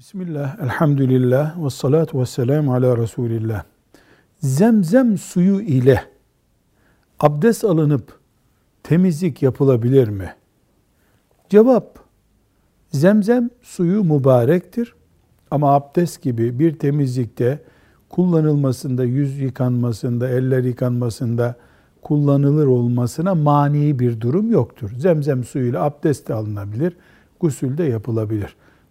Bismillah, elhamdülillah, ve salatu ve selamu ala Resulillah. Zemzem suyu ile abdest alınıp temizlik yapılabilir mi? Cevap, zemzem suyu mübarektir. Ama abdest gibi bir temizlikte kullanılmasında, yüz yıkanmasında, eller yıkanmasında kullanılır olmasına mani bir durum yoktur. Zemzem suyuyla abdest de alınabilir, gusül de yapılabilir.